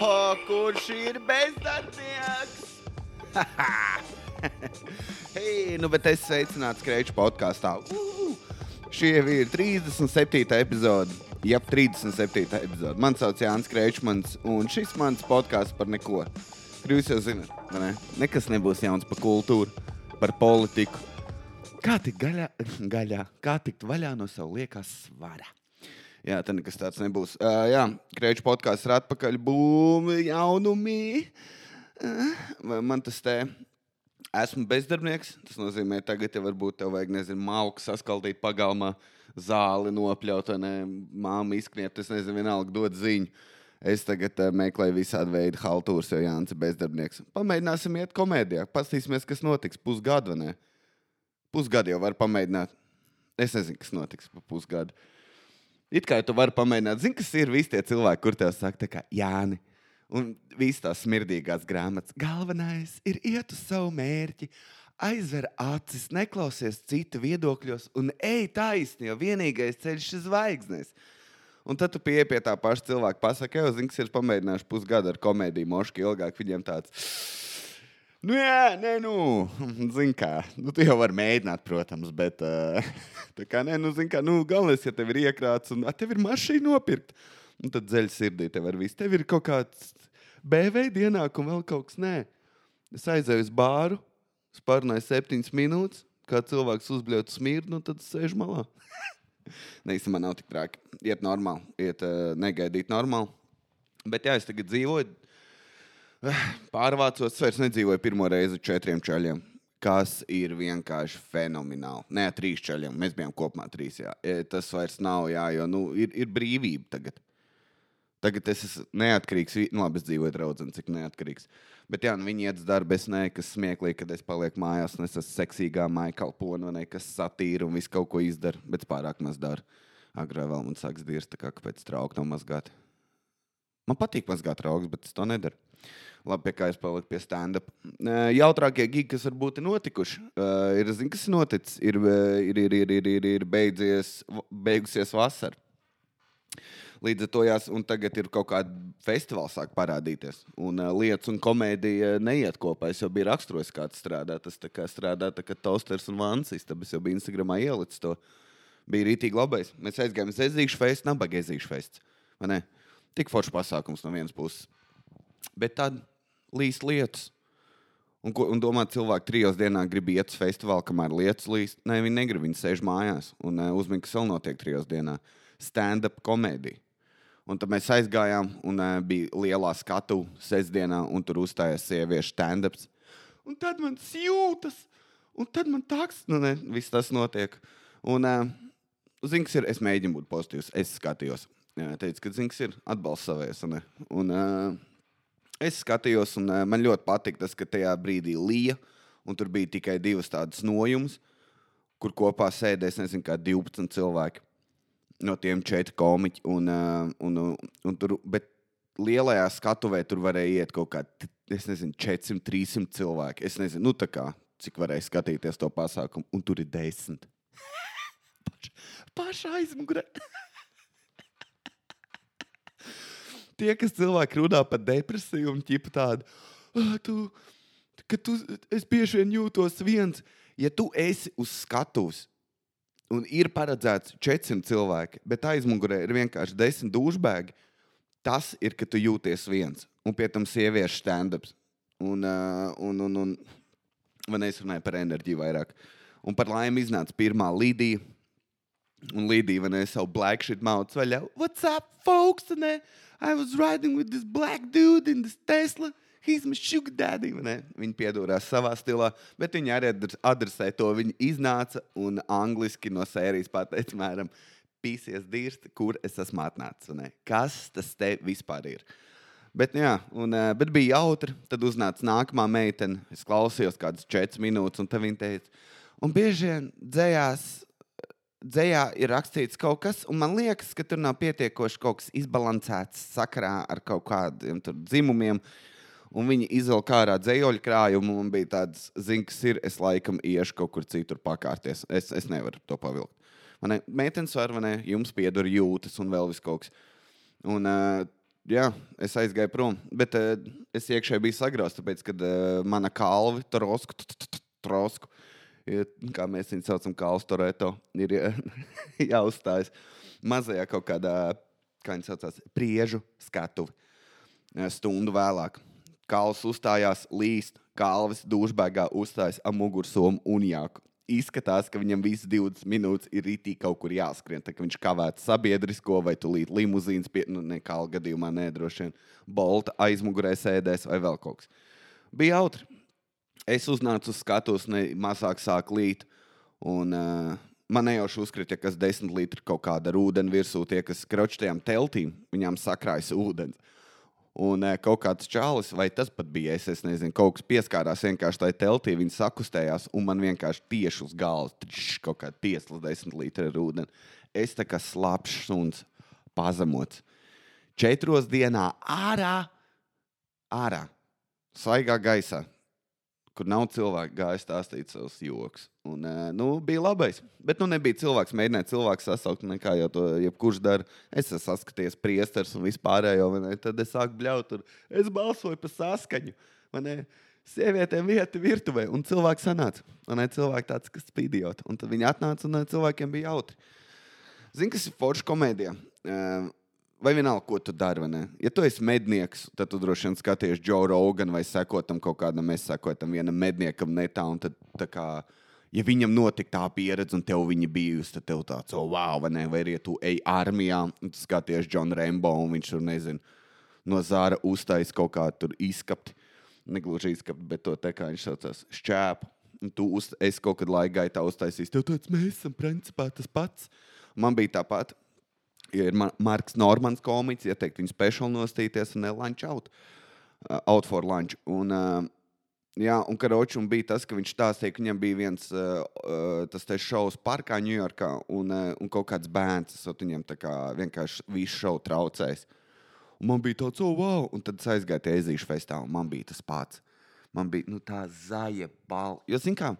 Oh, kurš ir bezdarbnieks? Hei, nu, bet es sveicināts Kreča podkāstā. Uh, jau ir 37. epizode. Jā, 37. epizode. Mani sauc Jānis Krečmans, un šis mans podkāsts par neko. Jūs jau zināt, ne? nekas nebūs jauns par kultūru, par politiku. Kā tikt gaļā, gaļā, kā tikt vaļā no sava liekās svara? Jā, tā nekas tāds nebūs. Uh, jā, Kreča podkāsts ir atpakaļ. Būmi, jaunumi. Uh, man tas te. Esmu bezdarbnieks. Tas nozīmē, ka tagad jau varbūt tev vajag, nezinu, malku saskaldīt pagalmā, zāli nopļaut, ne māmu izkniept. Es nezinu, vienalga dot ziņu. Es tagad uh, meklēju visādi veidu haltūras, jo Jānis ir bezdarbnieks. Pamēģināsim iet komēdijā. Paskatīsimies, kas notiks pusgadu. Pusgadu jau var pamēģināt. Es nezinu, kas notiks pa pusgadu. It kā tu vari pamēģināt, zini, kas ir visi tie cilvēki, kur tev saka, kā Jāni. Un visas tās smirdīgās grāmatas. Galvenais ir iet uz savu mērķi, aizver acis, neklausies citu viedokļos un ej taisni, jo vienīgais ceļš ir zvaigznes. Un tad tu pieeji pie tā paša cilvēka, pasakā, jau zini, kas ir pamēģinājuši pusgadu ar komēdiju, moški ilgāk viņiem tāds. Nu, jā, nē, nu, zini, kā. Nu, tu jau vari mēģināt, protams, bet. Uh, tā kā, nē, nu, zini, kā, nu, galvenais, ja tev ir iekrāts un a, tev ir mašīna nopirkt, un tad dzeļ sirdī tev ir viss. Tev ir kaut kāds BV ienākums, vēl kaut kas, nē. Es aizēju uz bāru, spārnāju septiņas minūtes, kā cilvēks uzbļaut smirdu, un tad sēž malā. Nē, īstenībā nav tik traki. Iet normāli, iet uh, negaidīt normāli. Bet jā, es tagad dzīvoju Pārvācos, vairs nedzīvoju pirmo reizi četriem čaļiem. Kas ir vienkārši fenomenāli. Nē, trīs čaļiem. Mēs bijām kopā trīs. Jā. E, tas vairs nav, jā, jo nu, ir, ir brīvība tagad. Tagad es esmu neatkarīgs. Nu, labi, es dzīvoju draudzē, cik neatkarīgs. Bet, jā, nu, viņi iet uz darbu. Es neesmu kas smieklīgi, kad es palieku mājās. Es esmu seksīgā māja kalpona, ne kas satīra un visu kaut ko izdara. Bet pārāk maz daru. Agrāk vēl man sāks dirzt, kā kāpēc traukt no mazgāt. Man patīk mazgāt raugus, bet es to nedaru. Labi, pie kā es paliku pie stand-up. Jautrākie gigi, kas varbūt ir notikuši, ir, zin, kas ir noticis, ir, ir, ir, ir, ir, ir, ir beidzies, beigusies vasara. Līdz ar to jās, un tagad ir kaut kāda festivāla sāk parādīties. Un uh, lietas un komēdija neiet kopā. Es jau biju raksturojis, kā tas strādā. Tas tā kā strādā tā kā toasters un vansis. Tad es jau biju Instagramā ielicis to. Bija rītīgi labais. Mēs aizgājām uz Ezīšu festu, nabaga Ezīšu festu. Tik foršs pasākums no vienas puses. Bet tad līst lietas. Un, ko, un domāt, cilvēki trijos dienā grib iet uz festivālu, kamēr lietas līst. Nē, viņi negrib, viņi sēž mājās un uh, uzmanīgi, kas vēl notiek trijos dienā. Stand-up komēdija. Un tad mēs aizgājām, un uh, bija lielā skatu sestdienā, un tur uzstājās sieviešu stand-ups. Un tad man jūtas, un tad man tāds, nu, ne, viss tas notiek. Un, uh, zini, kas ir, es mēģinu būt pozitīvs, es skatījos. Jā, teicu, ka zini, kas ir atbalsts savēs. Un, uh, Es skatījos, un uh, man ļoti patika tas, ka tajā brīdī lija, un tur bija tikai divas tādas nojumas, kur kopā sēdēs, nezinu, kā 12 cilvēki. No tiem četri komiķi. Un, uh, un, un, un tur, bet lielajā skatuvē tur varēja iet kaut kādi, es nezinu, 400, 300 cilvēki. Es nezinu, nu, kā, cik varēja skatīties to pasākumu, un tur ir desmit. Pašā aizmugurē. Tie, kas cilvēki runā par depresiju un ķipa tādu, tu, ka tu, es bieži vien jūtos viens, ja tu esi uz skatuves. Un ir paredzēts 400 cilvēki, bet aizmugurē ir vienkārši 10 dušbēgi. Tas ir, ka tu jūties viens. Un pie tam sieviešu stand-ups. Un, un, un, un, un es runāju par enerģiju vairāk. Un par laimi iznāca pirmā līdija. Un līdija man ir savu black shit mauts vaļā. What's up, folks? Uh, I was riding with this black dude in this Tesla. He's my sugar daddy. Viņa piedūrās savā stilā, bet viņa arī adresē to. Viņa iznāca un angliski no sērijas pateica, mēram, pīsies dirst, kur es esmu atnācis. Kas tas te vispār ir? Bet, jā, un, eh, bet bija jautri. Tad uznāca nākamā meitene. Es klausījos kādas četras minūtes, un tā viņa teica, un bieži vien dzējās dzējā ir rakstīts kaut kas, un man liekas, ka tur nav pietiekoši kaut kas izbalansēts sakarā ar kaut kādiem dzimumiem. Un viņi izvelk ārā dzējoļu krājumu, un bija tāds, zina, kas ir. Es laikam iešu kaut kur citur pakārties. Es, es nevaru to pavilkt. Meitenes var, vai ne? Jums pieder jūtas un vēl vis kaut kas. Un, uh, jā, es aizgāju prom. Bet uh, es iekšēji biju sagrauzts, tāpēc, ka uh, mana kalva, trosku, t- t- t- trosku, ir, kā mēs viņu saucam, kalstoreto, ir jā- jāuzstājas mazajā kaut kādā, kā viņi saucās, priežu skatuvi. Stundu vēlāk. Kalns uzstājās līst, kalvis dušbaigā uzstājas ar mugursomu un jāku. Izskatās, ka viņam visas 20 minūtes ir rītī kaut kur jāskrien. Tā kā viņš kavētu sabiedrisko vai tūlīt limuzīnas, pie, nu, nekā gadījumā nedroši vien bolta aizmugurē sēdēs vai vēl kaut kas. Bija jautri. Es uznācu uz skatuves, ne mazāk sāk līt. Un, uh, man nejauši uzkrita, kas desmit litri kaut kāda ar ūdeni virsū, tie, kas kročtajām teltīm, viņām sakrājas ūdens. Un uh, kaut kāds čālis, vai tas pat bija, es, es nezinu, kaut kas pieskārās vienkārši tajā teltī, viņi sakustējās, un man vienkārši tieši uz galvas trš, kaut kāda tiesla desmit litri ar ūdeni. Es tā kā slapjš suns pazemots. Četros dienā ārā, ārā, svaigā gaisā kur nav cilvēki gājis stāstīt savus joks. Un, nu, bija labais. Bet nu, nebija cilvēks, mēģināja cilvēku sasaukt, nekā jau to jebkurš dara. Es esmu saskaties priesteris un vispārējo, ne? tad es sāku bļaut, tur es balsoju par saskaņu. ne? Sievietēm vieta virtuvē, un cilvēks sanāca. Un ne, cilvēki tāds, kas spīdījot. Un tad viņi atnāca, un eh, cilvēkiem bija jautri. Zini, kas ir forša komēdija? Eh, Vai vienalga, ko tu dari, vai ne? Ja tu esi mednieks, tad tu droši vien skaties Joe Rogan vai seko tam kaut kādam, mēs sekojam tam vienam medniekam netā. un Tad, tā kā, ja viņam notika tā pieredze, un tev viņa bijusi, tad tev tāds, oh, wow, vai ne? Vai arī ja tu ej armijā, un tu skaties John Rambo, un viņš tur nezina, no zāra uztais kaut kā tur izskapti. Negluži izskapti, bet to te kā viņš saucās, šķēpu. Un tu uz, es kaut kad laika gaitā uztaisīju, tev tāds mēs esam principā tas pats. Man bija tāpat. Ja ir Ma- Marks Normans komiks, ieteikt viņu speciāli nostīties un lunch out. Uh, out for lunch. Un, uh, jā, un karoči, un bija tas, ka viņš stāstīja, ka viņam bija viens uh, uh, tas šovs parkā Ņujorkā, un, uh, un kaut kāds bērns, esot viņam kā vienkārši visu šovu traucējis. Un man bija tāds, oh, wow! Un tad es aizgāju tie ezīšu festā, un man bija tas pats. Man bija nu, tā zaļa balva. Jo, zin kā,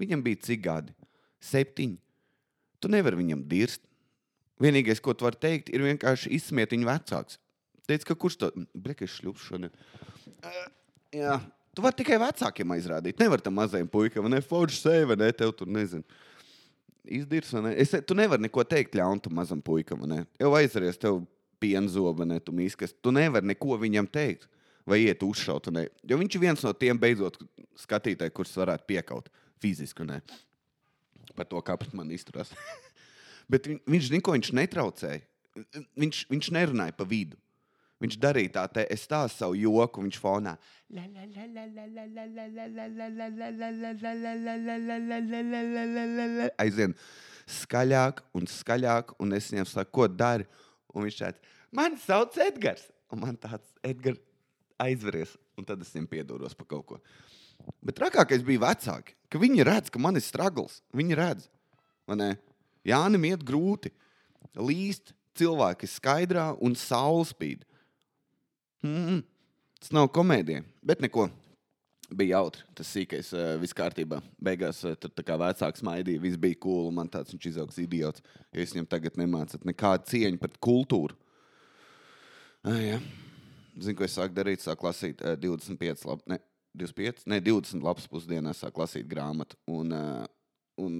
viņam bija cik gadi? Septiņi. Tu nevari viņam dirst. Vienīgais, ko tu vari teikt, ir vienkārši izsmiet viņu vecāks. Teic, ka kurš to brīvs šļūps šodien? Uh, jā, tu vari tikai vecākiem aizrādīt. Nevar tam mazajam puikam, ne forši sevi, ne tev tur nezinu. Izdirs, vai ne? Es, tu nevari neko teikt ļaunu tam mazam puikam, vai ne? Jau aizaries tev pienzoba, ne tu miskas. Tu nevari neko viņam teikt. Vai iet uzšaut, ne? Jo viņš ir viens no tiem beidzot skatītājiem, kurus varētu piekaut fiziski, ne? Par to, kā pret mani izturās. Bet viņ, viņš zina, ko viņš netraucēja. Viņš, viņš nerunāja pa vidu. Viņš darīja tā, te, es stāstu savu joku, viņš fonā. Aizvien skaļāk un skaļāk, un es viņam saku, ko dari. Un viņš tāds, man sauc Edgars. Un man tāds, Edgars, aizveries. Un tad es viņam piedodos par kaut ko. Bet trakākais bija vecāki, ka viņi redz, ka man ir stragls. Viņi redz, vai ne? Jānis iet grūti. Līst cilvēki skaidrā un saule spīd. Mm, tas nav komēdija, bet neko. Bija jautri. Tas sīkais, uh, viss kārtībā. Beigās uh, tur tā kā vecāks maidīja, viss bija cool. un Man tāds viņš izaugs idiots. Ja es viņam tagad nemācītu nekādu cieņu pret kultūru. Ah. Zinu, ko es sāku darīt. Sāku lasīt uh, 25, lab, ne, 25, ne 20 lapas pusdienā, sāku lasīt grāmatu. Un, un,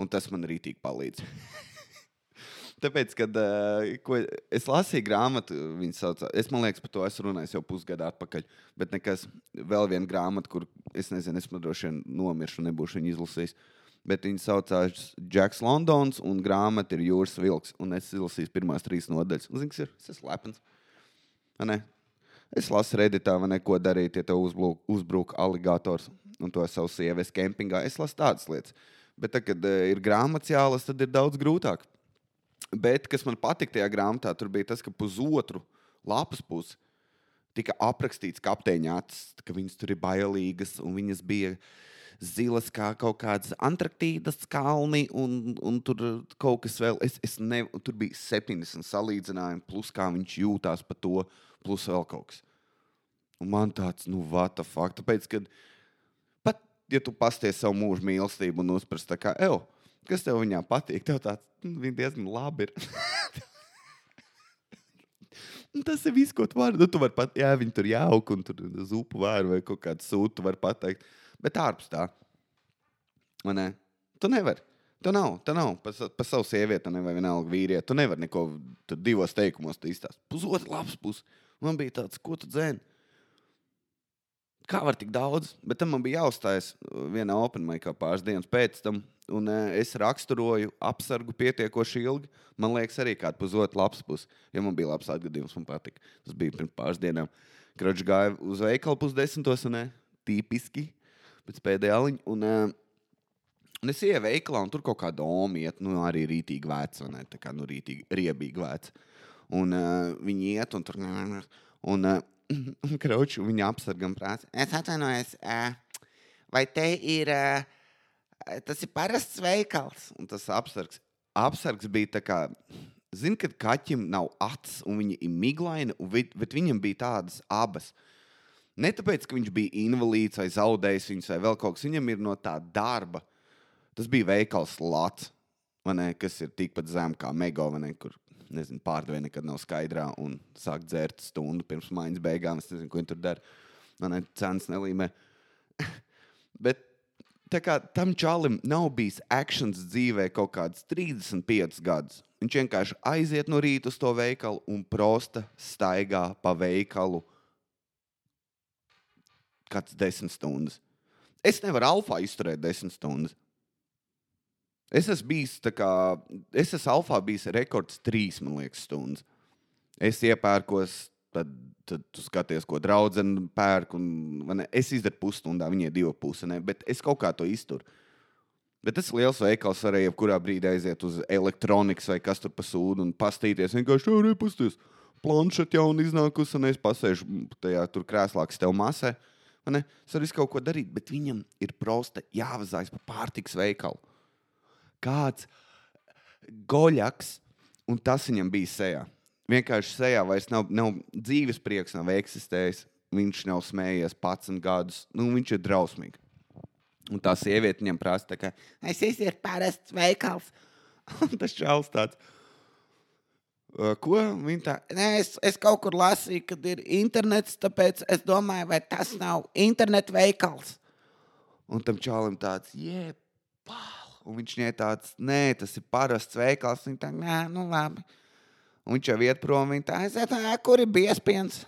un tas man rītīgi palīdz. Tāpēc, kad uh, es lasīju grāmatu, viņa sauc, es domāju, par to esmu runājis jau pusgadu atpakaļ. Bet nekas, vēl viena grāmata, kur es nezinu, es droši vien nomiršu, nebūšu viņu izlasījis. Bet viņa saucās Džeks Londons, un grāmata ir Jūras vilks. Un es izlasīju pirmās trīs nodaļas. Zini, kas ir? Es esmu lepns. Es lasu redītā, vai neko darīt, ja tev uzbrūk, uzbrūk aligators un to savu sievietes kempingā. Es lasu tādas lietas. Bet, tad, kad uh, ir grāmatas jālasa, tad ir daudz grūtāk. Bet, kas man patika tajā grāmatā, tur bija tas, ka pusotru lapas pusi tika aprakstīts kapteiņa acis, ka viņas tur ir bailīgas un viņas bija zilas kā kaut kādas Antarktīdas kalni un, un tur kaut kas vēl. Es, es ne, tur bija 70 salīdzinājumi, plus kā viņš jūtās par to, plus vēl kaut kas. Un man tāds, nu, the fuck? Tāpēc, kad pat, ja tu pasties savu mūžu mīlestību un uzprast kā, evo, kas tev viņā patīk, tev tāds, nu, diezgan labi ir. Un tas ir viss, ko tu vari. Nu, tu vari pat, jā, viņi tur jauk, un tur zupu vāru vai kaut kādu sūtu var pateikt. Bet ārpus tā. vai Ne? Tu nevari. Tu nav, tu nav par sa- par savu sievieti, vai vienalga vīrieti. Tu nevari neko divos teikumos izstāstīt. Pusotru labs puses. Man bija tāds, ko tu dzēni? Kā var tik daudz? Bet tam man bija jāuzstājas vienā open maikā pāris dienas pēc tam. Un uh, es raksturoju apsargu pietiekoši ilgi. Man liekas, arī kāda pusotra lapas puse. Ja man bija labs atgadījums, man patika. Tas bija pirms pāris dienām. Kroķis gāja uz veikalu pusdesmitos, un ne, tipiski pēc pēdējā aliņa. Un, uh, un es ienāku veikalā, un tur kaut kāda doma iet, nu, arī rītīgi veca, ne tā kā nu, rītīgi riebīgi veca. Un uh, viņi iet, un tur. Un, uh, un kroķi, un viņi apsargam prātā. Es atvainojos, uh, vai te ir. Uh, Tas ir parasts veikals. Un tas apsargs, apsargs bija tā kā. Zini, kad kaķim nav acis, un viņa ir vi- bet viņam bija tādas abas. Ne tāpēc, ka viņš bija invalīds vai zaudējis viņus, vai vēl kaut kas. Viņam ir no tā darba. Tas bija veikals ne, kas ir tikpat zem kā ne, kur nezinu, pārdevēja nekad nav skaidrā un sāk dzert stundu pirms mājas beigām. Es nezinu, ko viņi tur dara. Man ir cenas nelīmē. Bet kā tam čalim nav bijis akcents dzīvē kaut kāds 35 gadus. Viņš vienkārši aiziet no rīta uz to veikalu un prosta staigā pa veikalu kāds desmit stundas. Es nevaru alfā izturēt desmit stundas. Es esmu bijis, kā, es esmu alfā bijis rekords trīs, man liekas, stundas. Es iepērkos, tad, tad tu skaties, ko draudzene pērk. Un, es izdaru pusstundā, viņai divu pusi, bet es kaut kā to izturu. Bet tas liels veikals arī jebkurā brīdī aiziet uz elektronikas vai kas tur pa sūdu un pastīties. Vienkārši jau repusties. Planšeta jau iznākusi, un es pasēžu tajā tur krēslā, kas tev masē. Es varu kaut ko darīt, bet viņam ir prosta jāvazājas pa pārtiks veikalu. Kāds goļaks, un tas viņam bija sejā. Vienkārši sejā vairs nav, nav dzīves prieks, nav eksistējis. Viņš nav smējies pats un gadus. Nu, viņš ir drausmīgs. Un tā sieviete viņam prasa, kā, es esmu parasts veikals. Un tas čels tāds. "Ā, Ko viņa tā? Nē, es, es kaut kur lasīju, kad ir internets, tāpēc es domāju, vai tas nav internetu veikals. Un tam čalim tāds, jēpāl. Un viņš viņai tāds, nē, tas ir parasts veikals. Viņa tā, nē, nu labi. Un viņš jau iet prom, viņa tā, domāju, kur ir biespiens.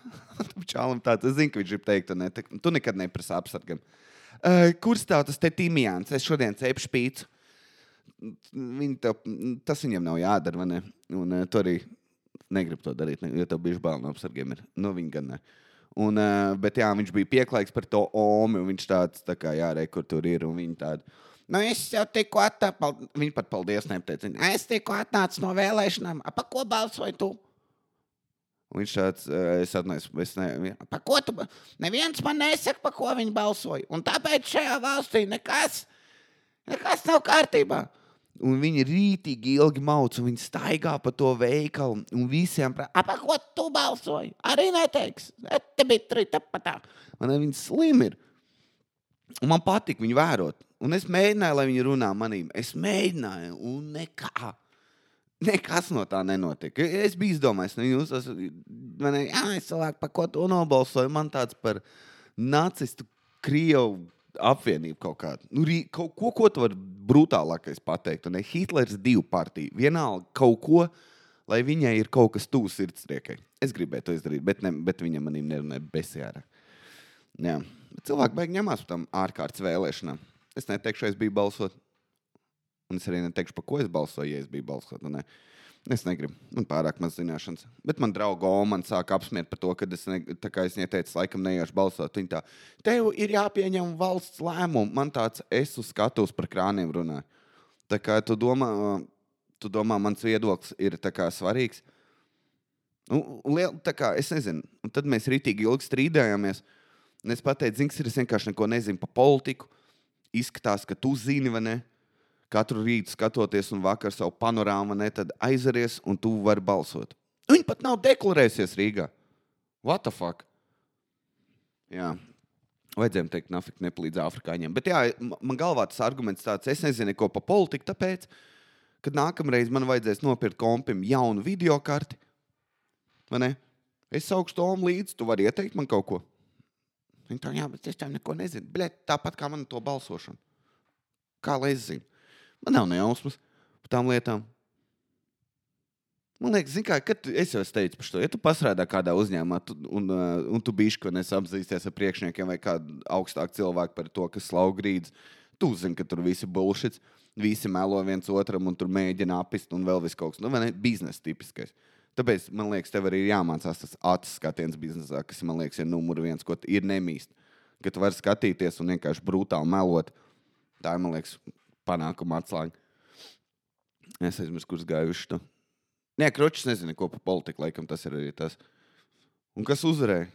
Čalim tāds, es zinu, ka viņš grib teikt, tu, ne, tu nekad neprasi apsargam. Uh, kur stāv tas te timjāns? Es šodien cepšu pīcu. Viņi tev, tas viņam nav jādara, vai ne? Un uh, tu arī negribi to darīt, ne, jo tev bija bail no apsargiem. Ir. Nu, viņi gan ne. Un, uh, bet jā, viņš bija pieklājīgs par to omi. un Viņš tāds, tā kā jārē, kur tur ir. Un viņi tādi, nu, es jau tikko atnācu, viņi pat paldies nepateica. Es tikko atnācu no vēlēšanām. Pa ko balsoji tu? Viņš tāds, uh, es atnācu, es ne, pa ko tu, neviens man nesaka, pa ko viņi balsoja. Un tāpēc šajā valstī nekas, nekas nav kārtībā. Un viņi rītīgi ilgi mauc, un viņi staigā pa to veikalu. Un visiem prasa, pa ko tu balsoji? Arī neteiks. Te bija trīta patā. Man viņi slimi ir. Un man patīk viņu vērot. Un es mēģināju, lai viņi runā manīm. Es mēģināju, un nekā. Nekas no tā nenotika. Es biju izdomājis, ka jūs esat. Man ir, cilvēku, par ko to nobalsoju. Man tāds par nacistu, krievu apvienību kaut kādu. Nu, kaut ko, ko tu vari brutālākais pateikt. Un ne Hitlers divu partiju. Vienalga kaut ko, lai viņai ir kaut kas tūs sirdsriekai. Es gribēju to izdarīt, bet, ne, bet viņa manīm nerunāja besjārā. Cilvēki beig ņemās par tam ārkārtas vēlēšanām. Es neteikšu, es biju balsot. Un es arī neteikšu, par ko es balsoju, ja es biju balsot. Nu, ne. Es negribu, man pārāk maz zināšanas. Bet man draugs Oman sāk apsmiert par to, ka es, ne, es viņai teicu, laikam neiešu balsot. Viņa tā, tev ir jāpieņem valsts lēmumu. Man tāds, es uz skatuves par krāniem runāju. Tā kā tu domā, tu domā mans viedoklis ir svarīgs. Nu, liel, kā, es nezinu, un tad mēs rītīgi ilgi strīdējāmies. Es pateicu, ir, es vienkārši neko nezinu par politiku. Izskatās, ka tu zini, vai ne? Katru rītu skatoties un vakar savu panorāmu, ne, tad aizeries un tu vari balsot. Viņi pat nav deklarējusies Rīgā. What the fuck? Jā. Vajadzēja teikt, nafik nepalīdz afrikāņiem. Bet jā, ma- man galvā tas arguments tāds, es nezinu neko par politiku, tāpēc, kad nākamreiz man vajadzēs nopirkt kompim jaunu video karti, vai ne? Es saukšu Tomu līdzi, tu vari ieteikt man kaut ko. Viņa tā, jā, bet es tam neko nezinu. Bļet, tāpat kā man to balsošanu. Kā lai es zinu? Man nav nejausmas par tām lietām. Man liekas, kā, kad tu, es jau es teicu par to, ja tu pastrādā kādā uzņēmumā, tu, un, uh, un tu bijuši, ko nesapzīsties ar priekšniekiem vai kādu augstāku cilvēku par to, kas slauka grīdas, tu zini, ka tur visi bullshits, visi melo viens otram un tur mēģina apist un vēl viss kaut kas. Nu, vai ne? Biznesa tipiskais. Tāpēc man liekas, tev arī ir jāmācās tas acis skatiens biznesā, kas man liekas, ir numur viens, ko ir nemīst. Ka tu vari skatīties un vienkārši brutāli melot. Tā ir, man liekas, panākuma atslēga. Es aizmirsu, kurš gājuši to. Nē, Kročs nezina, ko par politiku, laikam tas ir arī tas. Un kas uzvarēja?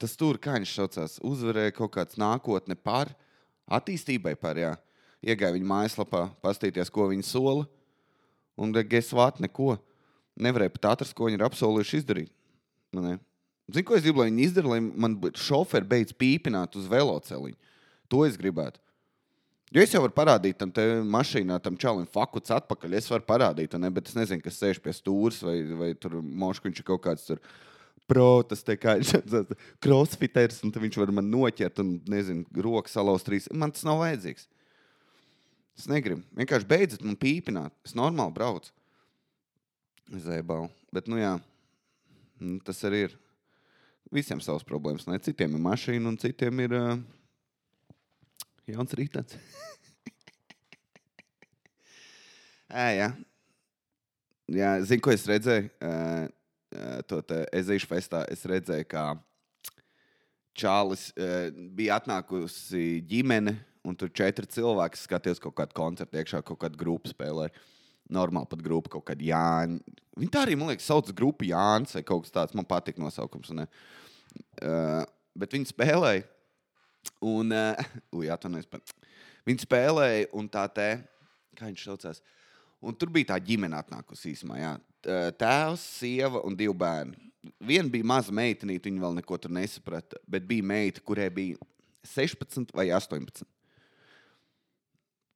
Tas tur, kā viņš saucās, uzvarēja kaut kāds nākotne par attīstībai, par jā. Iegāja viņa mājaslapā, paskatīties, ko viņi sola. Un gesvāt neko. Nevarēja pat atrast, ko viņi ir apsolījuši izdarīt. Nu, Zinu, ko es gribu, lai viņi izdara, lai man šoferi beidz pīpināt uz veloceliņu. To es gribētu. Jo es jau varu parādīt tam mašīnā, tam čalim, fakultātes atpakaļ. Es varu parādīt, ne, bet es nezinu, kas sēž pie stūres vai, vai tur moškuņš ir kaut kāds tur. Pro, tas te kā crossfiters, un viņš var man noķert, un nezinu, rokas salauzt trīs. Man tas nav vajadzīgs. Es negribu. Vienkārši beidziet man pīpināt. Es normāli braucu. Zēbau. Bet, nu jā, nu, tas arī ir. Visiem savas problēmas. Ne? Citiem ir mašīna, un citiem ir. Uh, Jauns rītats. Ē, jā. jā, zinu, ko es redzēju. Uh, to ezīšu festā es redzēju, kā Čālis uh, bija atnākusi ģimene, un tur četri cilvēki skatījās kaut kādu koncertu, iekšā kaut kāda grupa spēlē. Normāli pat grupa, kaut kāda Jāņa. Viņa tā arī, man liekas, sauc grupu Jānis vai kaut kas tāds. Man patīk nosaukums. Uh, bet viņi spēlēja Un, uh, uj, atvainojos, pat. Viņi spēlēja, un tā te, kā viņš saucās, un tur bija tā ģimene atnākusi īsumā. Jā. Tēvs, sieva un divi bērni. Viena bija maza meitenīte, viņa vēl neko tur nesaprata, bet bija meita, kurai bija 16 vai 18.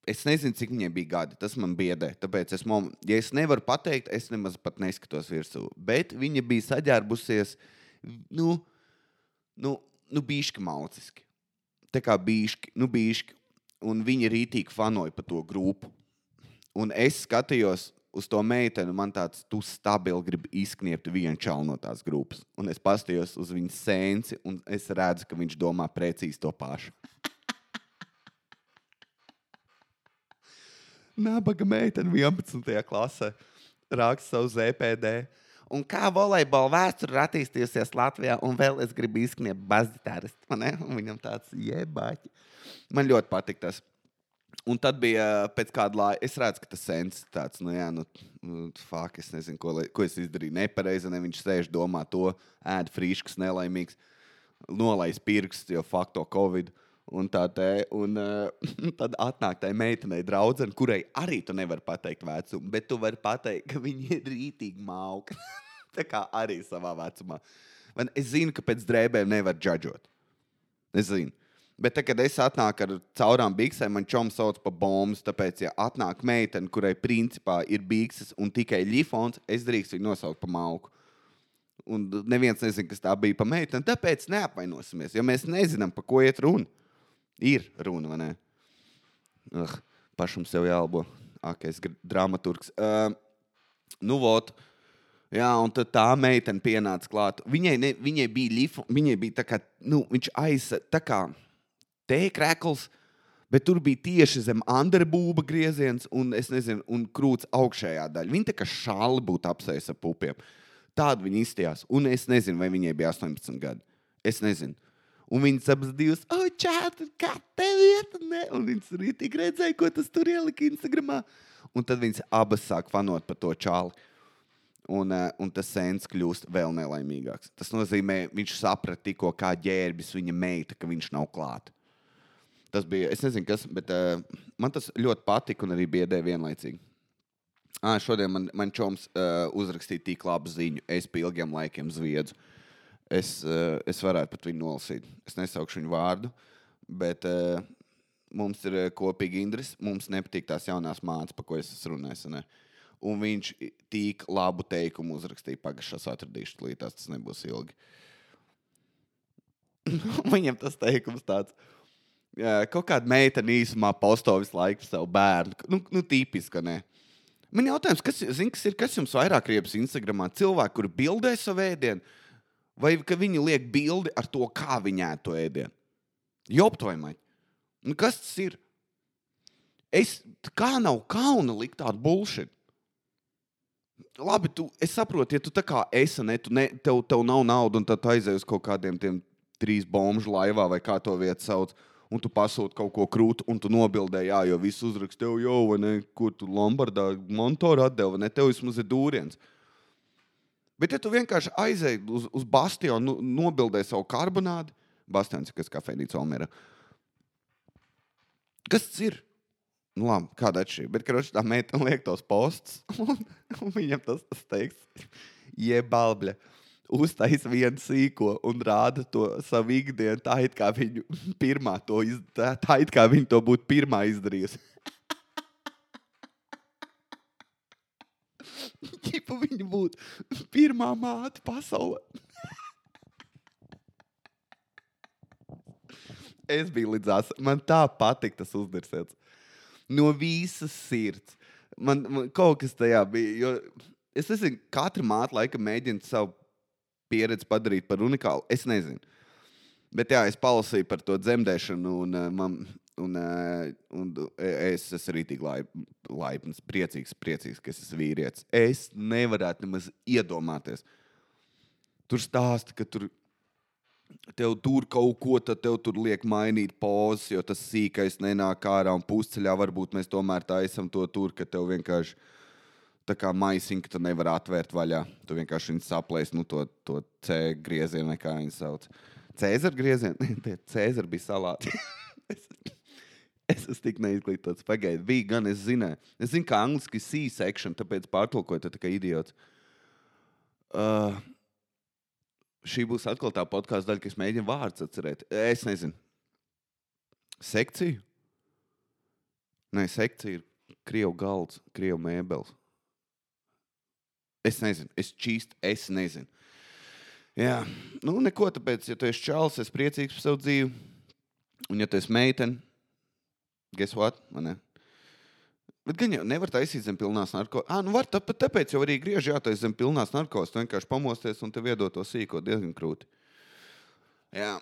Es nezinu, cik viņai bija gadi. Tas man biedē. Tāpēc, es, mom, ja es nevaru pateikt, es nemaz pat neskatos virsū. Bet viņa bija saģērbusies, nu, nu, nu bišķi mauciski tā kā bijuši, nu, bijuši, un viņi rītīgi fanoja par to grupu. Un es skatījos uz to meiteni, man tāds, tu stabili gribi izkniept vienu čaunu no tās grupas. Un es paskatījos uz viņa sēnci, un es redzu, ka viņš domā precīzi to pašu. Nabaga meitene 11. klasē raksta savu ZPD. Un kā volejbola vēsture ir attīstījusies Latvijā, un vēl es gribu izkniept bazitāristu. Viņam tāds jebāķi. Man ļoti patīk tas. Un tad bija pēc kāda laika, es redzu, ka tas sens tāds, nu, jā, nu, nu fāk, es nezinu, ko, ko es izdarīju nepareizi. Ne viņš sēž domā to, ēd frīškas, nelaimīgs, nolaiž pirksts, jo fakto Covid. Un tā te, un uh, tad atnāk tai meitenei draudzene, kurai arī tu nevari pateikt vecumu, bet tu vari pateikt, ka viņa ir rītīgi mauka. tā kā arī savā vecumā. Man, es zinu, ka pēc drēbēm nevar džudžot. Es zinu. Bet, tā, kad es atnāku ar caurām biksēm, man čoms sauc par bombu. Tāpēc, ja atnāk meitene, kurai principā ir bikses un tikai līfons, es drīkstu viņu nosaukt par mauku. Un neviens nezina, kas tā bija par meiteni. Tāpēc neapvainosimies, jo mēs nezinām, par ko iet runa. Ir runa, vai ne? Uh, pašam sev jālabo. Akais dramaturgs. Uh, nu, vot. Jā, un tad tā meitene pienāca klāt. Viņai, ne, viņai bija lifa, viņai bija tā kā, nu, viņš aizsa, tā kā tēkrēkls, bet tur bija tieši zem underbūba grieziens un, es nezinu, un krūts augšējā daļa. Viņa tā kā šāli būtu apsējusi ar pupiem. Tāda viņa izstījās. Un es nezinu, vai viņai bija 18 gadi. Es nezinu. Un viņas abas divas, oh, čāta, kā tev iet, ne? Un viņas arī tik redzēja, ko tas tur ielika Instagramā. Un tad viņas abas sāk fanot par to čāli. Un, uh, un tas sēns kļūst vēl nelaimīgāks. Tas nozīmē, viņš saprata tikko, kā ģērbis viņa meita, ka viņš nav klāts. Tas bija, es nezinu, kas, bet uh, man tas ļoti patika un arī biedēja vienlaicīgi. Ah, šodien man, man čoms uh, uzrakstīja tik labu ziņu. Es pie ilgiem laikiem zviedzu. Uh, Es, eh, es varētu pat viņu nolasīt. Es nesaukšu viņu vārdu, bet uh, mums ir eh, kopīgi interesi. Mums nepatīk tās jaunās mācības, par ko es esmu runājis. Ne? Un viņš tik labu teikumu uzrakstīja. Pagaidām, atradīšu, līdz tas, nebūs ilgi. Viņam tas teikums tāds. Kaut kāda meitene īsumā posto visu laiku savu bērnu. Nu, nu tipiski, ne? Man jautājums, kas, zin, kas ir, kas jums vairāk riepas Instagramā? Cilvēki, kuri bildē savu ēdienu, vai ka viņi liek bildi ar to, kā viņi ēd to ēdienu? Joptojamai. Nu, kas tas ir? Es kā nav kauna likt tādu bullshit. Labi, tu, es saprotu, ja tu tā kā esi, ne, tu ne, tev, tev nav naudas, un tad aizej uz kaut kādiem tiem trīs bombuļu laivā vai kā to vietu sauc. Un tu pasūti kaut ko krūtu, un tu nobildēji, jā, jo viss uzrakst tev jau, vai ne, kur tu Lombardā montoru atdevi, vai ne, tev vismaz ir dūriens. Bet, ja tu vienkārši aizēji uz, uz bastionu, nu, nobildēji savu karbonādu, bastions, kas kafejnīca Olmēra. Kas tas ir? Nu, labi, kāda atšķirība. Bet, kad tā meitene liek tos postus, un, un viņam tas, tas teiks, jebalbļa. Uztais vienu sīko un rāda to savu ikdienu. Tā it kā viņa pirmā to iz... tā, it kā viņa to būtu pirmā izdarījusi. Ķipa viņa būtu pirmā māte pasaulē. es biju līdzās. Man tā patika tas uzdirsēts no visas sirds. Man, man kaut kas tajā bija. Es nezinu, katra māte laikam mēģina savu pieredzi padarīt par unikālu. Es nezinu. Bet jā, es palasīju par to dzemdēšanu, un, uh, man, un, uh, un es esmu arī tik laipns, priecīgs, priecīgs, ka es esmu vīrietis. Es nevarētu nemaz iedomāties. Tur stāsta, ka tur tev tur kaut ko, tev tur liek mainīt pozas, jo tas sīkais nenāk ārā un pusceļā varbūt mēs tomēr taisam to tur, ka tev vienkārši tā kā maisiņa, ka tu nevari atvērt vaļā. Tu vienkārši viņu saplēsi, nu, to, to C griezienu, kā viņi sauc. Cēzara griezienu? Cēzara bija salāti. es, es esmu tik neizglītots. Pagaidiet, bija gan es zināju. Es zinu, ka angliski C-section, tāpēc pārtulkoju, tā kā idiots. Uh, šī būs atkal tā podkāstu daļa, kas mēģina vārdus atcerēt. Es nezinu. Sekcija? Nē, sekcija ir krievu galds, krievu mēbeles. Es nezinu, es čīstu, es nezinu. Jā, nu neko tāpēc, ja tu esi čāls, es priecīgs par savu dzīvi. Un ja tu esi meitene, guess what? Man? Bet gan jau nevar taisīt zem pilnās narkotikas. Ah, nu var, tāpēc, tāpēc jau arī griež jātaisa zem pilnās narkotikas. Tu vienkārši pamosties un te viedot to sīko diezgan krūti. Jā.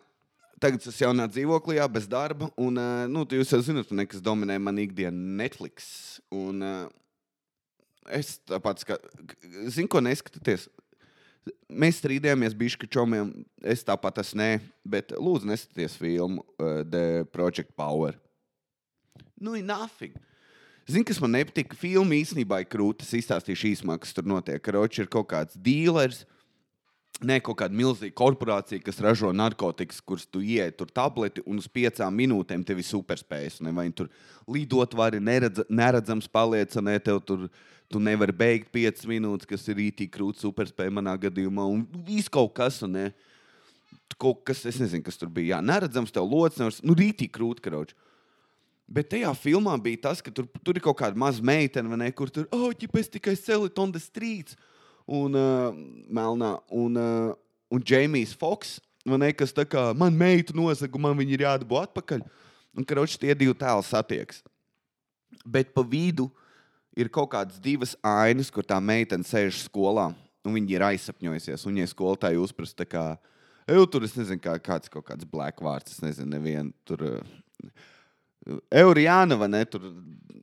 Tagad es jaunā dzīvoklī, jā, bez darba. Un, nu, jūs jau zināt, kas dominē man ikdienu Netflix. Un, es tāpat, ka, zinu, ko neskatāties. Mēs strīdējāmies bišķi čomiem. Es tāpat esmu nē, bet lūdzu neskatieties filmu The Project Power. Nu, nothing. Zini, kas man nepatika? Filma īstenībā ir krūta. Es izstāstīšu īsumā, kas tur notiek. Karoči ir kaut kāds dealers. Nē, kaut kāda milzīga korporācija, kas ražo narkotikas, kuras tu ienāc tur tableti un uz piecām minūtēm tev ir superspējas. Vai tur lidot vari, neredz, neredzams paliec, ne tev tur. Tu nevari beigt piecas minūtes, kas ir īņķīgi krūts, superspēja manā gadījumā, un viss kaut kas. Ne? Kaut kas, es nezinu, kas tur bija. Jā, neredzams, tev locis, nu, rītīgi krūti, karoči. Bet tajā filmā bija tas, ka tur, tur ir kaut kāda maza meitene, ne, kur tur, oh, es tikai selitu on the streets, un uh, melnā, un, uh, un Jamijs Foks, ne, kas tā kā man meitu nozaga, man viņa ir jādabū atpakaļ. Un, karoči, tie divi tēli satiekas. Bet pa vidu ir kaut kādas divas ainas, kur tā meitene sēž skolā, un viņa ir aizsapņojusies. Un, ja skolotāji uzprasa, kā, ej, tur es nezinu, kā, kāds kaut kāds black vārds, es nezinu, nevienu tur. Uh, Eurijāna, vai ne? Tur,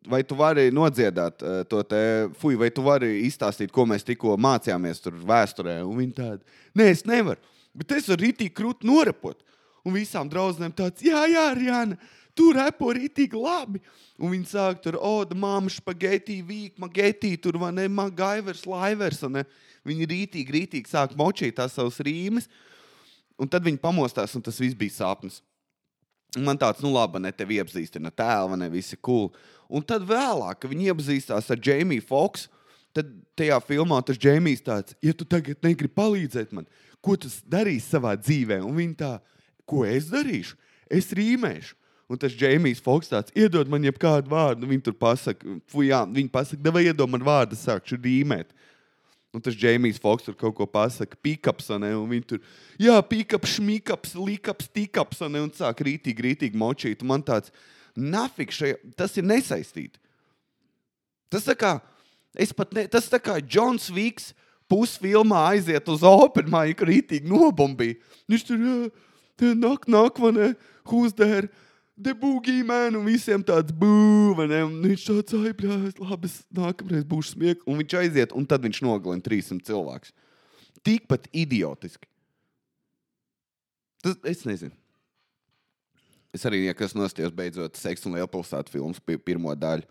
vai tu vari nodziedāt uh, to te, fuj, vai tu vari izstāstīt, ko mēs tikko mācījāmies tur vēsturē? Un viņi tādi, nē, es nevaru, bet es varu rītīgi krūt norepot. Un visām draudzenēm tāds, jā, jā, Rijāna, tu repo rītīgi labi. Un viņi sāk tur, o, oh, māma, spaghetti, vīk, magetī, tur, vai ne, magaivers, laivers, ne? Viņi rītīgi, rītīgi sāk močīt tās savas rīmes. Un tad viņi pamostās, un tas viss bija sapnis. Man tāds, nu, labi, ne tevi iepazīstina tēlu, ne visi cool. Un tad vēlāk, kad viņi iepazīstās ar Jamiju Foksu, tad tajā filmā tas Jamijs tāds, ja tu tagad negribi palīdzēt man, ko tu darīsi savā dzīvē? Un viņi tā, ko es darīšu? Es rīmēšu. Un tas Džeimijs Foks tāds iedod man jebkādu vārdu. Viņi tur pasaka, fujā, viņi pasaka, vai iedod man vārdu, sākšu rīmēt. Un tas Džeimijs Foks tur kaut ko pasaka, pikaps, ne, un viņi tur, jā, pikaps, šmikaps, likaps, tikaps, ne, un sāk rītīgi, rītīgi močīt. Man tāds, nafik, šajā, tas ir nesaistīti. Tas tā kā, es pat ne, tas tā kā Džons Vīks pusfilmā aiziet uz Openmaiņu, kur rītīgi nobombīja. Viņš tur, jā, nāk, nāk, ne, who's there? Man, un visiem tāds būva. Viņš tāds aizbraucis, labi, nākamreiz būšu smieklīgs. Un viņš aiziet, un tad viņš nogalina 300 cilvēkus. Tikpat idiotiski. Tas, es nezinu. Es arī, ja kas nostājos beidzot seksu un lielpilsētu filmas pirmo daļu,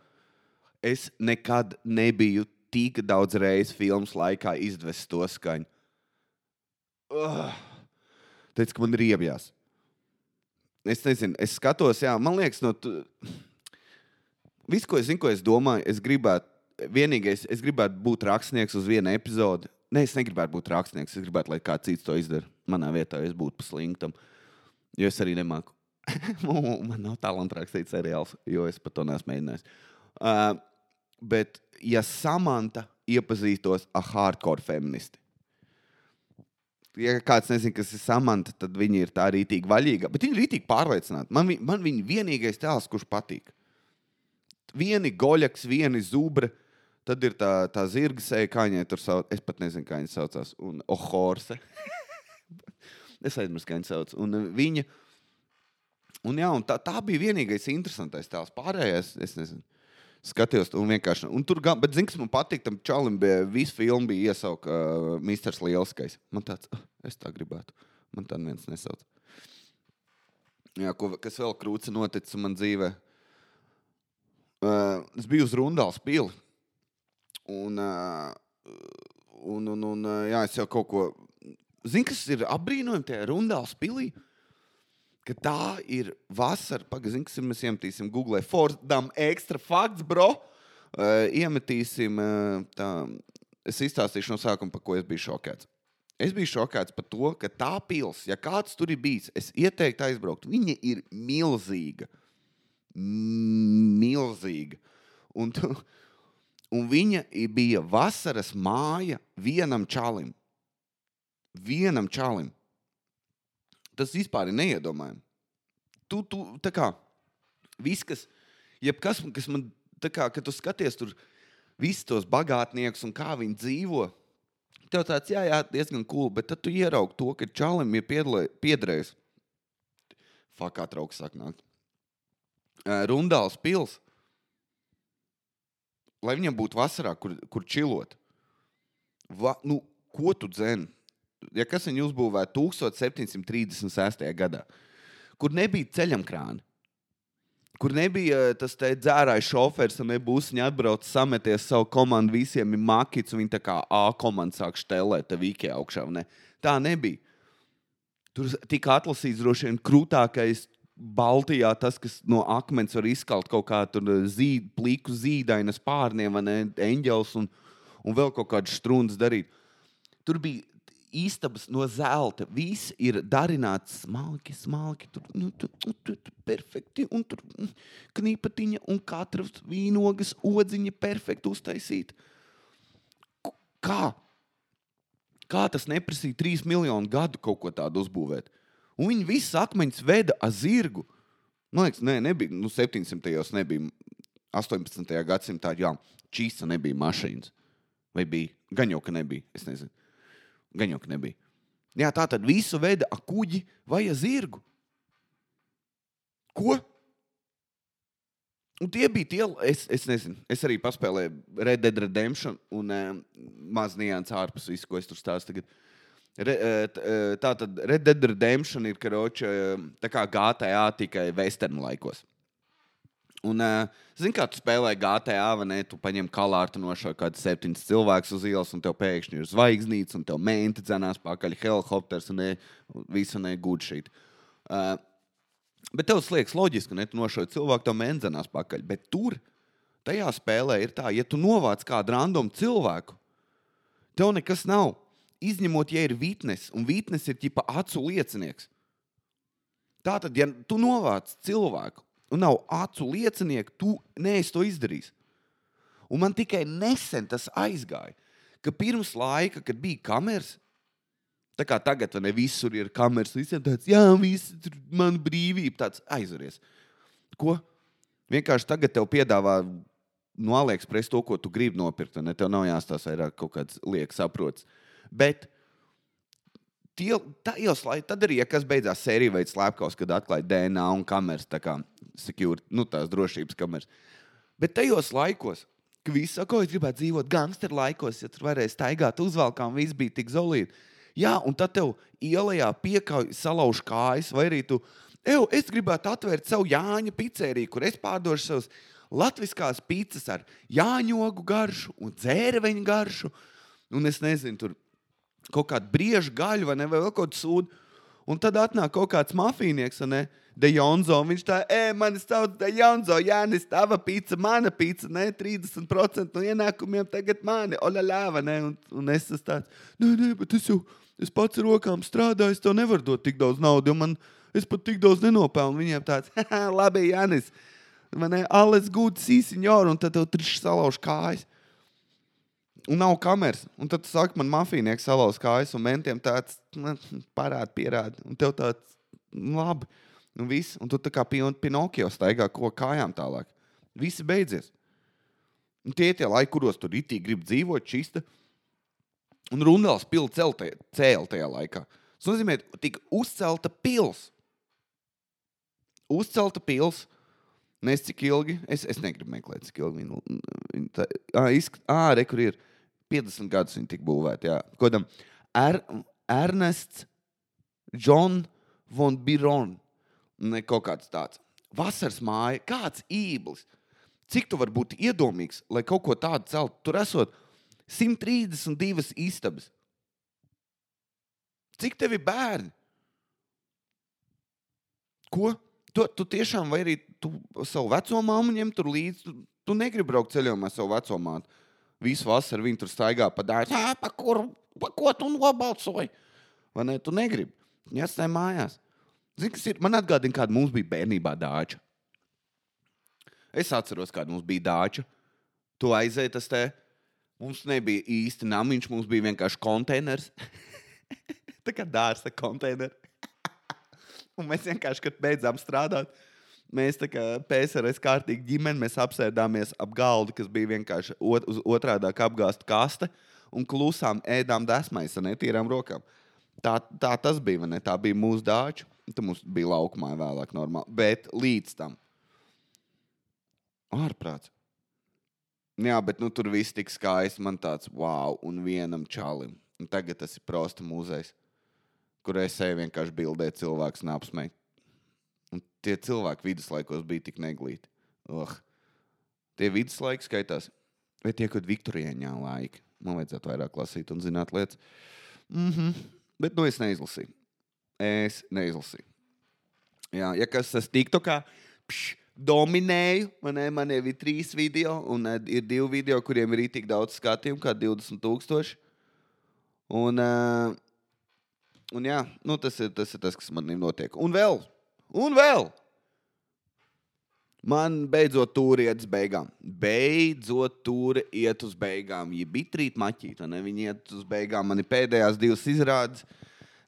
es nekad nebiju tik daudz reizes filmas laikā izdvest to skaņu. Uh, Teicu, ka man ir iebjās. Es nezinu, es skatos, jā, man liekas, no. Tu... Viss, ko es zinu, ko es domāju, es gribētu, vienīgais, es gribētu būt rakstnieks uz vienu epizodi. Nē, es negribētu būt rakstnieks, es gribētu, lai kāds cits to izdara. Manā vietā es būtu paslinktam, jo es arī nemāku. man nav talanta rakstīt seriālus, jo es pat to neesmu mēģinājis. Uh, bet, ja Samanta iepazīstos ar hardcore feministi, ja kāds nezina, kas ir samanta, tad viņi ir tā rītīgi vaļīga. Bet viņi ir rītīgi pārliecināti. Man, man viņa vienīgais tēls, kurš patīk. Vieni goļaks, vieni zubri. Tad ir tā, tā zirga sēja, kā viņai tur sauc. Es pat nezinu, kā viņa saucās. Un Ohorse. es aizmirsu, kā viņa sauc. Un uh, viņa. Un, jā, un tā, tā bija vienīgais interesantais tēls. Pārējais, es nezinu skatījos, un vienkārši. Un tur, gan, bet, zini, kas man patīk, tam čalim bija visu filmu bija iesauka uh, Misters Lielskais. Man tāds, uh, es tā gribētu. Man tā neviens nesauc. Jā, ko, kas vēl krūts noticis man dzīvē? Uh, es biju uz Rundāls pili. Un, uh, un, un, un jā, es jau kaut ko. Zini, kas ir apbrīnojami tajā Rundāls pilī? Uh, ka tā ir vasara. Pagaidām, kas mēs iemetīsim Google. Fordam ekstra fakts, bro. Uh, iemetīsim uh, tā. Es izstāstīšu no sākuma, par ko es biju šokēts. Es biju šokēts par to, ka tā pilsēta, ja kāds tur ir bijis, es ieteiktu aizbraukt. Viņa ir milzīga. Milzīga. Un, tu, un viņa bija vasaras māja vienam čalim. Vienam čalim tas vispār ir neiedomājami. Tu, tu, tā kā viss, kas, jebkas, kas man, tā kā, kad tu skaties tur visus tos bagātniekus un kā viņi dzīvo, tev tāds, jā, jā, diezgan cool, bet tad tu ieraugi to, ka čalim ir piederējis. Fakā trauks sāk nākt. Rundāls pils. Lai viņam būtu vasarā, kur, kur čilot. Va, nu, ko tu dzēni? Ja kas viņu uzbūvēja 1736. gadā, kur nebija ceļam krāna. Kur nebija eh, tas dzērājs šofērs, un nebūs viņa atbrauc, sameties savu komandu, visiem ir makits, un viņi tā kā A komanda sāk štelēt, te vīkē augšā. Ne? Tā nebija. Tur tika atlasīts droši vien krūtākais Baltijā tas, kas no akmens var izkalt kaut kādu eh, zīd, pliku zīdainu pārniem, vai ne, eņģelis un, un vēl kaut kādu strūnu darīt. Tur bija istabas no zelta. Viss ir darināts smalki, smalki. Tur nu, tu, tu, tu, tu, perfekti. Un tur mm, knipatiņa un katras vīnogas odziņa perfekti uztaisīta. Kā? Kā tas neprasīja trīs miljonu gadu kaut ko tādu uzbūvēt? Un viņi visas akmeņus veda ar zirgu. Man liekas, nē, nebija. Nu, 700. gados nebija. 18. gadsimtā, jā, čīsa nebija mašīnas. Vai bija? Gan jau, ka nebija. Es nezinu. Gan jau, ka nebija. Jā, tā tad visu veda ar kuģi vai zirgu. Ko? Un tie bija tie, es, es nezinu, es arī paspēlēju Red Dead Redemption un um, maz nianses ārpus visu, ko es tur stāstu tagad. Re, tā tad Red Dead Redemption ir karoča, tā kā GTA tikai western laikos. Un, zini, kā tu spēlē GTA, vai ne? Tu paņem kalāru no šā kāda septiņas cilvēks uz ielas, un tev pēkšņi ir zvaigznīca, un tev menti dzenās pakaļ helikopters, un ne, visu negūd šeit. Uh, bet tev liekas loģiski, ka tu nošauj cilvēku, tev menti dzenās pakaļ. Bet tur, tajā spēlē ir tā, ja tu novāc kādu random cilvēku, tev nekas nav. Izņemot, ja ir vitnes, un vitnes ir ģipa acu liecinieks. Tātad, ja tu novāc cilvēku, un nav acu liecinieku, tu neesi to izdarījis. Un man tikai nesen tas aizgāja, ka pirms laika, kad bija kameras, tā kā tagad, ne visur ir kameras, visiem tāds, jā, viss tur man brīvība, tāds aizveries. Ko? Vienkārši tagad tev piedāvā no AliExpress to, ko tu gribi nopirkt. Ne? Tev nav jāstāsta vairāk kaut kāds liekas, saprots. Bet tie, tajos, lai, tad arī, ja kas beidzās sērija veids slepkavas, kad atklāja DNA un kameras, tā kā secure, nu, tās drošības kameras. Bet tajos laikos, kad visi saka, es gribētu dzīvot gangsteru laikos, ja tur varēja staigāt uzvalkām, viss bija tik zolīti. Jā, un tad tev ielā piekāpj, salauž kājas, vai arī tu, Ew, es gribētu atvērt savu Jāņa pizzeriju, kur es pārdošu savus latviskās pizzas ar jāņogu garšu un dzērveņu garšu. Un es nezinu, tur kaut kādu briežu gaļu vai, ne, vai vēl kaut kādu sūdu. Un tad atnāk kaut kāds mafīnieks, ne? Dejonzo. Viņš tā, ej, man ir sauc Dejonzo, Jānis, tava pizza, mana pizza, ne? 30% no ienākumiem tagad mani, oļaļāva, ne? Un, un es esmu tāds, nē, nē, bet es jau, es pats ar rokām strādāju, es tev nevaru dot tik daudz naudu, jo man, es pat tik daudz nenopelnu. Viņiem tāds, labi, Jānis, man ir alles good, sīsiņor, un tad tev trišs salauž kājas. Un nav kameras. Un tad saka, man mafīnieks salauz kājas, un mentiem tāds parāda, pierāda. Un tev tāds labi. Un, viss, un tu tā kā Pinokio staigā ko kājām tālāk. Visi beidzies. Un tie tie laiki, kuros tur itī grib dzīvot, čista. Un Runāls pilsēta celtē, cēl tajā laikā. Tas nozīmē, ka tika uzcelta pilsēta. Uzcelta pilsēta. Nezinu, cik ilgi. Es, es negribu meklēt, cik ilgi viņa ir. Ah, izsk... ah re, kur ir 50 gadus viņa tika būvēta. Kodam er, Ernests John von Biron. Ne kaut kāds tāds. Vasaras māja, kāds īblis. Cik tu vari būt iedomīgs, lai kaut ko tādu celtu? Tur esot 132 istabas. Cik tev ir bērni? Ko? Tu, tu tiešām, vai arī tu savu veco māmu ņem tur līdzi, tu, tu negribi braukt ceļojumā ar savu veco mātu. Visu vasaru viņi tur staigā pa dārzu. Pa, kur, pa ko tu nobalsoji? Vai ne? Tu negribi. Viņi atstāja mājās. Zini, kas ir? Man atgādina, kāda mums bija bērnībā dāča. Es atceros, kāda mums bija dāča. Tu aizēji tas te. Mums nebija īsti namiņš, mums bija vienkārši konteiners. Tā kā dārza konteineri. Un mēs vienkārši, kad beidzām strādāt, mēs tā kā PSRS kārtīgi ģimene, mēs apsēdāmies ap galdu, kas bija vienkārši ot, uz otrādi apgāzta kaste, un klusām ēdām desmais ar netīrām rokām. Tā, tā tas bija, ne? tā bija mūsu dāča. Tur mums bija laukumā vēlāk, normāli. Bet līdz tam ārprāts. Jā, bet nu, tur viss tik skaisti. Man tāds wow, un vienam čalim. Un tagad tas ir prosta muzejs, kur es eju vienkārši bildēt cilvēku. Un tie cilvēki viduslaikos bija tik neglīti. Oh. Tie viduslaiki skaitās, vai tie kaut kādi Viktorijāņā laiki. Man vajadzētu vairāk lasīt un zināt lietas. Mm -hmm. Bet nu es neizlasīju. Es neizlasīju. Jā, ja kas tas tiktu kā pš, dominēju, man, ne, man ir trīs video, un uh, ir divi video, kuriem ir tik daudz skatījumu, kā 20,000. Un, uh, un jā, nu, tas, ir, tas ir tas, kas man notiek. Un vēl Un vēl! Man beidzot tur iet uz beigām. Beidzot tur iet uz beigām. Ja bija trīt maķīta, ne viņi iet uz beigām. Man ir pēdējās divas izrādes.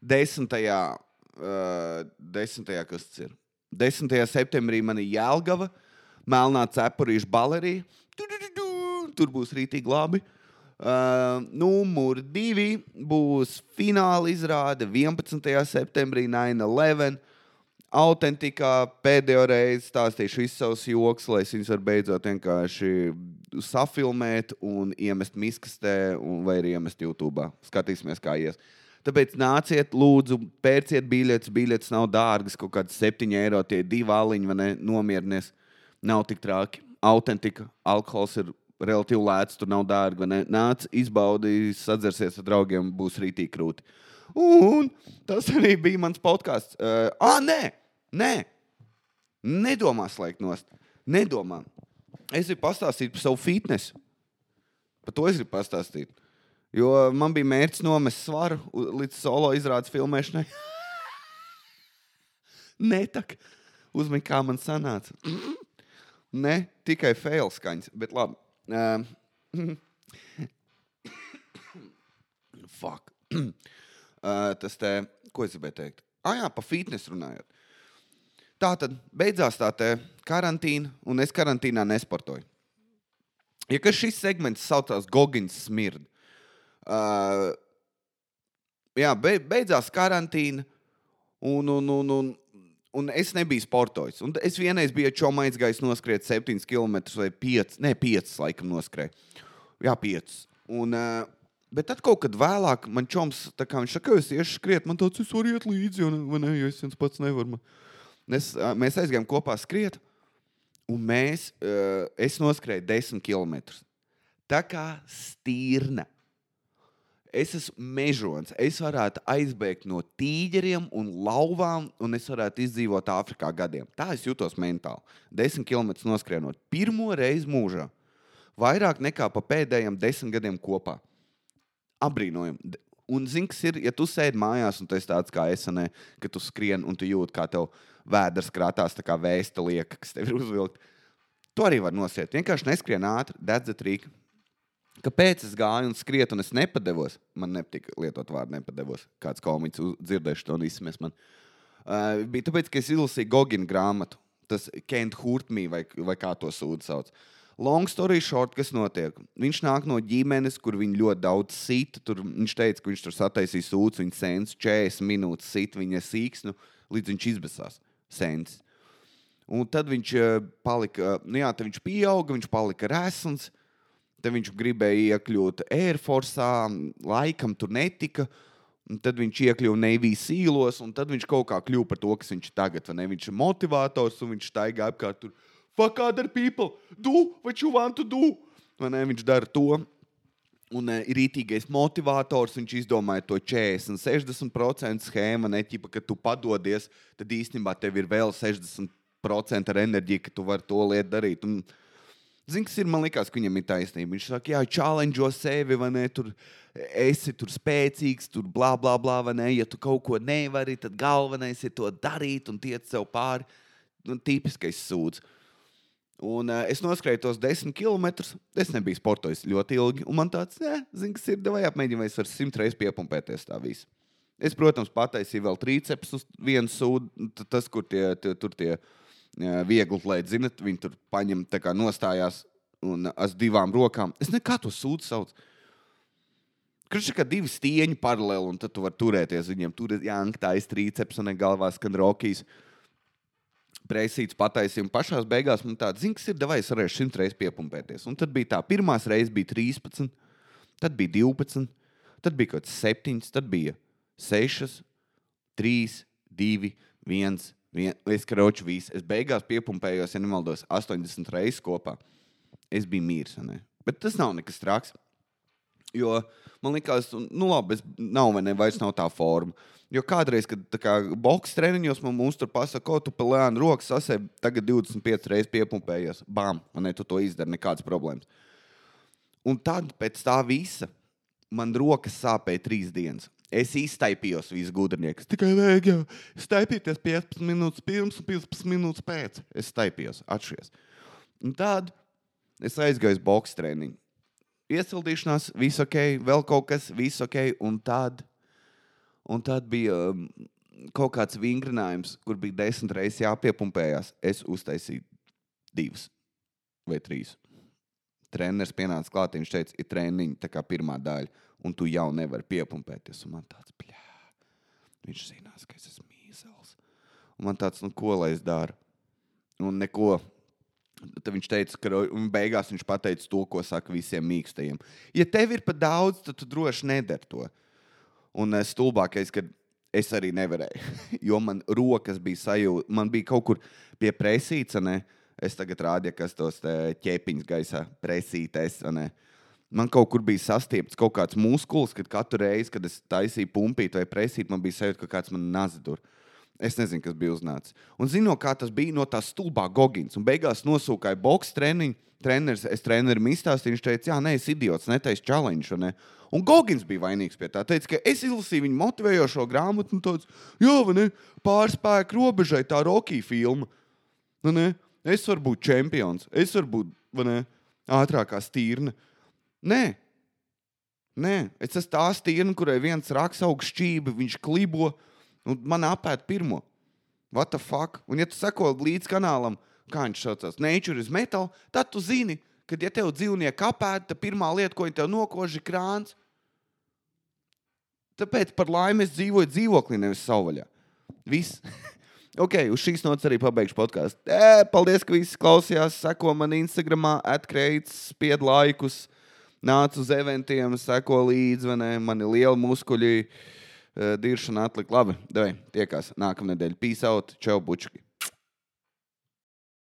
Desmitajā, uh, desmitajā kas tas ir? 10. septembrī man ir Jēlgava, Melnā cepurīša balerija. Tur būs rītīgi labi. Uh, numur divi būs fināla izrāde 11. septembrī 9-11 autentikā pēdējo reizi stāstīšu visus savus joks, lai es viņus varu beidzot vienkārši safilmēt un iemest miskastē, vai arī iemest YouTube. Skatīsimies, kā ies. Tāpēc nāciet, lūdzu, pērciet biļetes. Biļetes nav dārgas, kaut kādas 7 eiro, tie divi aliņi, vai ne? Nomierinies. Nav tik traki. Autentika, alkohols ir relatīvi lēts, tur nav dārgi. Nāc, izbaudi, sadzersies ar draugiem, būs rītīgi krūti. Un tas arī bija mans podkāsts. Uh, ah, nē! Nē, nedomā slēgt nost. Nedomā. Es gribu pastāstīt par savu fitnesu. Par to es gribu pastāstīt. Jo man bija mērķis nomest svaru līdz solo izrādes filmēšanai. Nē, tā. Uzmanīgi, kā man sanāca. Ne tikai fail skaņas, bet labi. Uh, fuck. uh, tas te, ko es gribēju teikt? Ah, jā, par fitness runājot. Tā tad beidzās tā karantīna, un es karantīnā nesportoju. Ja kas šis segments saucās Gogins smird, uh, jā, be, beidzās karantīna, un, un, un, un, un es nebiju sportojis. Un es vienreiz biju čomā aizgājis noskriet 7 km vai 5, ne 5, laikam noskrēju. Jā, 5. Un, uh, Bet tad kaut kad vēlāk man čoms, tā kā viņš saka, es iešu skriet, man tāds, es varu iet līdzi, un, ne, es viens pats nevaru. Es, mēs aizgājām kopā skriet, un mēs, es noskrēju 10 km. Tā kā stīrna. Es esmu mežons. Es varētu aizbēgt no tīģeriem un lauvām, un es varētu izdzīvot Āfrikā gadiem. Tā es jutos mentāli. 10 km noskrienot pirmo reizi mūžā. Vairāk nekā pa pēdējiem desmit gadiem kopā apbrīnojami. Un, zini, kas ir, ja tu sēdi mājās un esi tāds kā es, ne, ka tu skrieni un tu jūti, kā tev vēders krātās, tā kā vēsta lieka, kas tev ir uzvilkta. To arī var nosiet. Vienkārši neskrien ātri, dedzat rīku. Kāpēc es gāju un skrietu, un es nepadevos? Man nepatīk lietot vārdu nepadevos. Kāds komiķis dzirdējuši to un izsmies man. Uh, bija tāpēc, ka es izlasīju Gogina grāmatu. Tas Kent Hurtmī vai, vai kā to sūdu sauc. Uh, Long story short, kas notiek? Viņš nāk no ģimenes, kur viņi ļoti daudz sita. Tur viņš teica, ka viņš tur sataisīs sūdzu, viņa sēnes 40 minūtes sit viņa sīksnu, līdz viņš izbēsās sēnes. Un tad viņš eh, palika, nu jā, tad viņš pieauga, viņš palika resns. Tad viņš gribēja iekļūt Air Force, laikam tur netika. Tad viņš iekļuva Navijas īlos, un tad viņš kaut kā kļuva par to, kas viņš ir tagad. Viņš ir motivators, un viņš staigā apkārt tur fuck other people, do what you want to do. Ne, viņš dara to. Un uh, ir rītīgais motivators, viņš izdomāja to 40, 60% schēmu. Ne ķipa, ka tu padodies, tad īstenībā tev ir vēl 60% ar enerģiju, ka tu vari to lietu darīt. Un, Zini, kas ir? Man liekas, ka viņam ir taisnība. Viņš saka, jā, challenge sevi, vai ne? Tur esi tur spēcīgs, tur blā, blā, blā, vai ne? Ja tu kaut ko nevari, tad galvenais ir to darīt un tiec sev pāri. Nu, tipiskais sūds. Un, uh, es noskrēju tos desmit kilometrus. Es nebiju sportojis ļoti ilgi. Un man tāds, zināms, kas ir, vai apmēģināt, vai es varu simt reizes piepumpēties tā visu. Es, protams, pataisīju vēl triceps uz vienu sūdu. Tas, kur tie, tie, tur tie viegli lēti, zinat, viņi tur paņem, tā kā nostājās un ar divām rokām. Es nekā to sūdu saucu. Kurš ir kā divi stieņi paralēli, un tad tu vari turēties viņiem. Tur ir jānktā aiz triceps un galvā skan rokīs. Uh, Preisīts pataisīja, un pašā beigās man tāds zināms, ir devais arī simt reizes piepumpēties. Un tad bija tā, pirmā reize bija 13, tad bija 12, tad bija kaut kas 7, tad bija 6, 3, 2, 1. Vien, es kroču visu. Es beigās piepumpējos, ja nemaldos, 80 reizes kopā. Es biju mīrs. Bet tas nav nekas traks. Jo man liekas, nu labi, es nav, vai ne, vairs nav tā forma. Jo kādreiz, kad kā, boxe treniņos man mums tur pasaka, ko tu pa lēnu rokas sasēji, tagad 25 reizes piepumpējies. Bam, man ne tu to izdari, nekādas problēmas. Un tad pēc tā visa man rokas sāpēja trīs dienas. Es iztaipījos visu gudrnieku. Tikai vajag jau staipīties 15 minūtes pirms un 15 minūtes pēc. Es staipījos, atšķies. Un tad es aizgāju uz boxe treniņu. Iesildīšanās, viss ok, vēl kaut kas, viss ok. Un tad Un tad bija um, kaut kāds vingrinājums, kur bija desmit reizes jāpiepumpējās. Es uztaisīju divas vai trīs. Treneris pienāca klāt, viņš teica, ir treniņi, tā kā pirmā daļa, un tu jau nevari piepumpēties. Un man tāds, bļā, viņš zinās, ka es esmu mīzels. Un man tāds, nu, ko lai es daru? Un neko. Tad viņš teica, ka beigās viņš pateica to, ko saka visiem mīkstajiem. Ja tev ir pa daudz, tad tu droši nedari to. Un uh, stulbākais, ka es arī nevarēju, jo man rokas bija sajūta, man bija kaut kur pie presītes, ne? es tagad rādīju, kas tos ķēpiņus gaisā presītēs. Man kaut kur bija sastiepts kaut kāds muskulis, kad katru reizi, kad es taisīju pumpīt vai presīt, man bija sajūta, ka kāds man nazadur. Es nezinu, kas bija uznācis. Un zinu, kā tas bija no tā stulbā Gogins. Un beigās nosūkāja boxe treniņu. Treneris, es trenerim izstāstīju, viņš teica, jā, nē, es idiots, netaisa challenge. Ne? Un Gogins bija vainīgs pie tā. Teica, ka es izlasīju viņa motivējošo grāmatu, un tāds, jā, vai ne, pārspēka robežai tā Rocky filma. Nu, ne? Es varu būt čempions, es varu būt ne, ātrākā stīrna. Nē, Nē, es esmu tā stīrna, kurai viens raks augsts šķīvi, viņš klibo un man apēta pirmo. What the fuck? Un, ja tu seko līdz kanālam, kā viņš saucās, Nature is metal, tad tu zini, ka, ja tev dzīvnieki apēta, tad pirmā lieta, ko viņi tev nokož, ir krāns. Tāpēc par laimi es dzīvoju dzīvoklī, nevis savvaļā. Viss. ok, uz šīs nots arī pabeigšu podkāstu. E, paldies, ka visi klausījās. Seko man Instagram, atkreits, spied laikus, nāc uz eventiem, seko līdzi, man ir liela muskuļi. Diršana atlika labi. Devai, tiekās nākamnedēļ. Peace out, čau, bučki!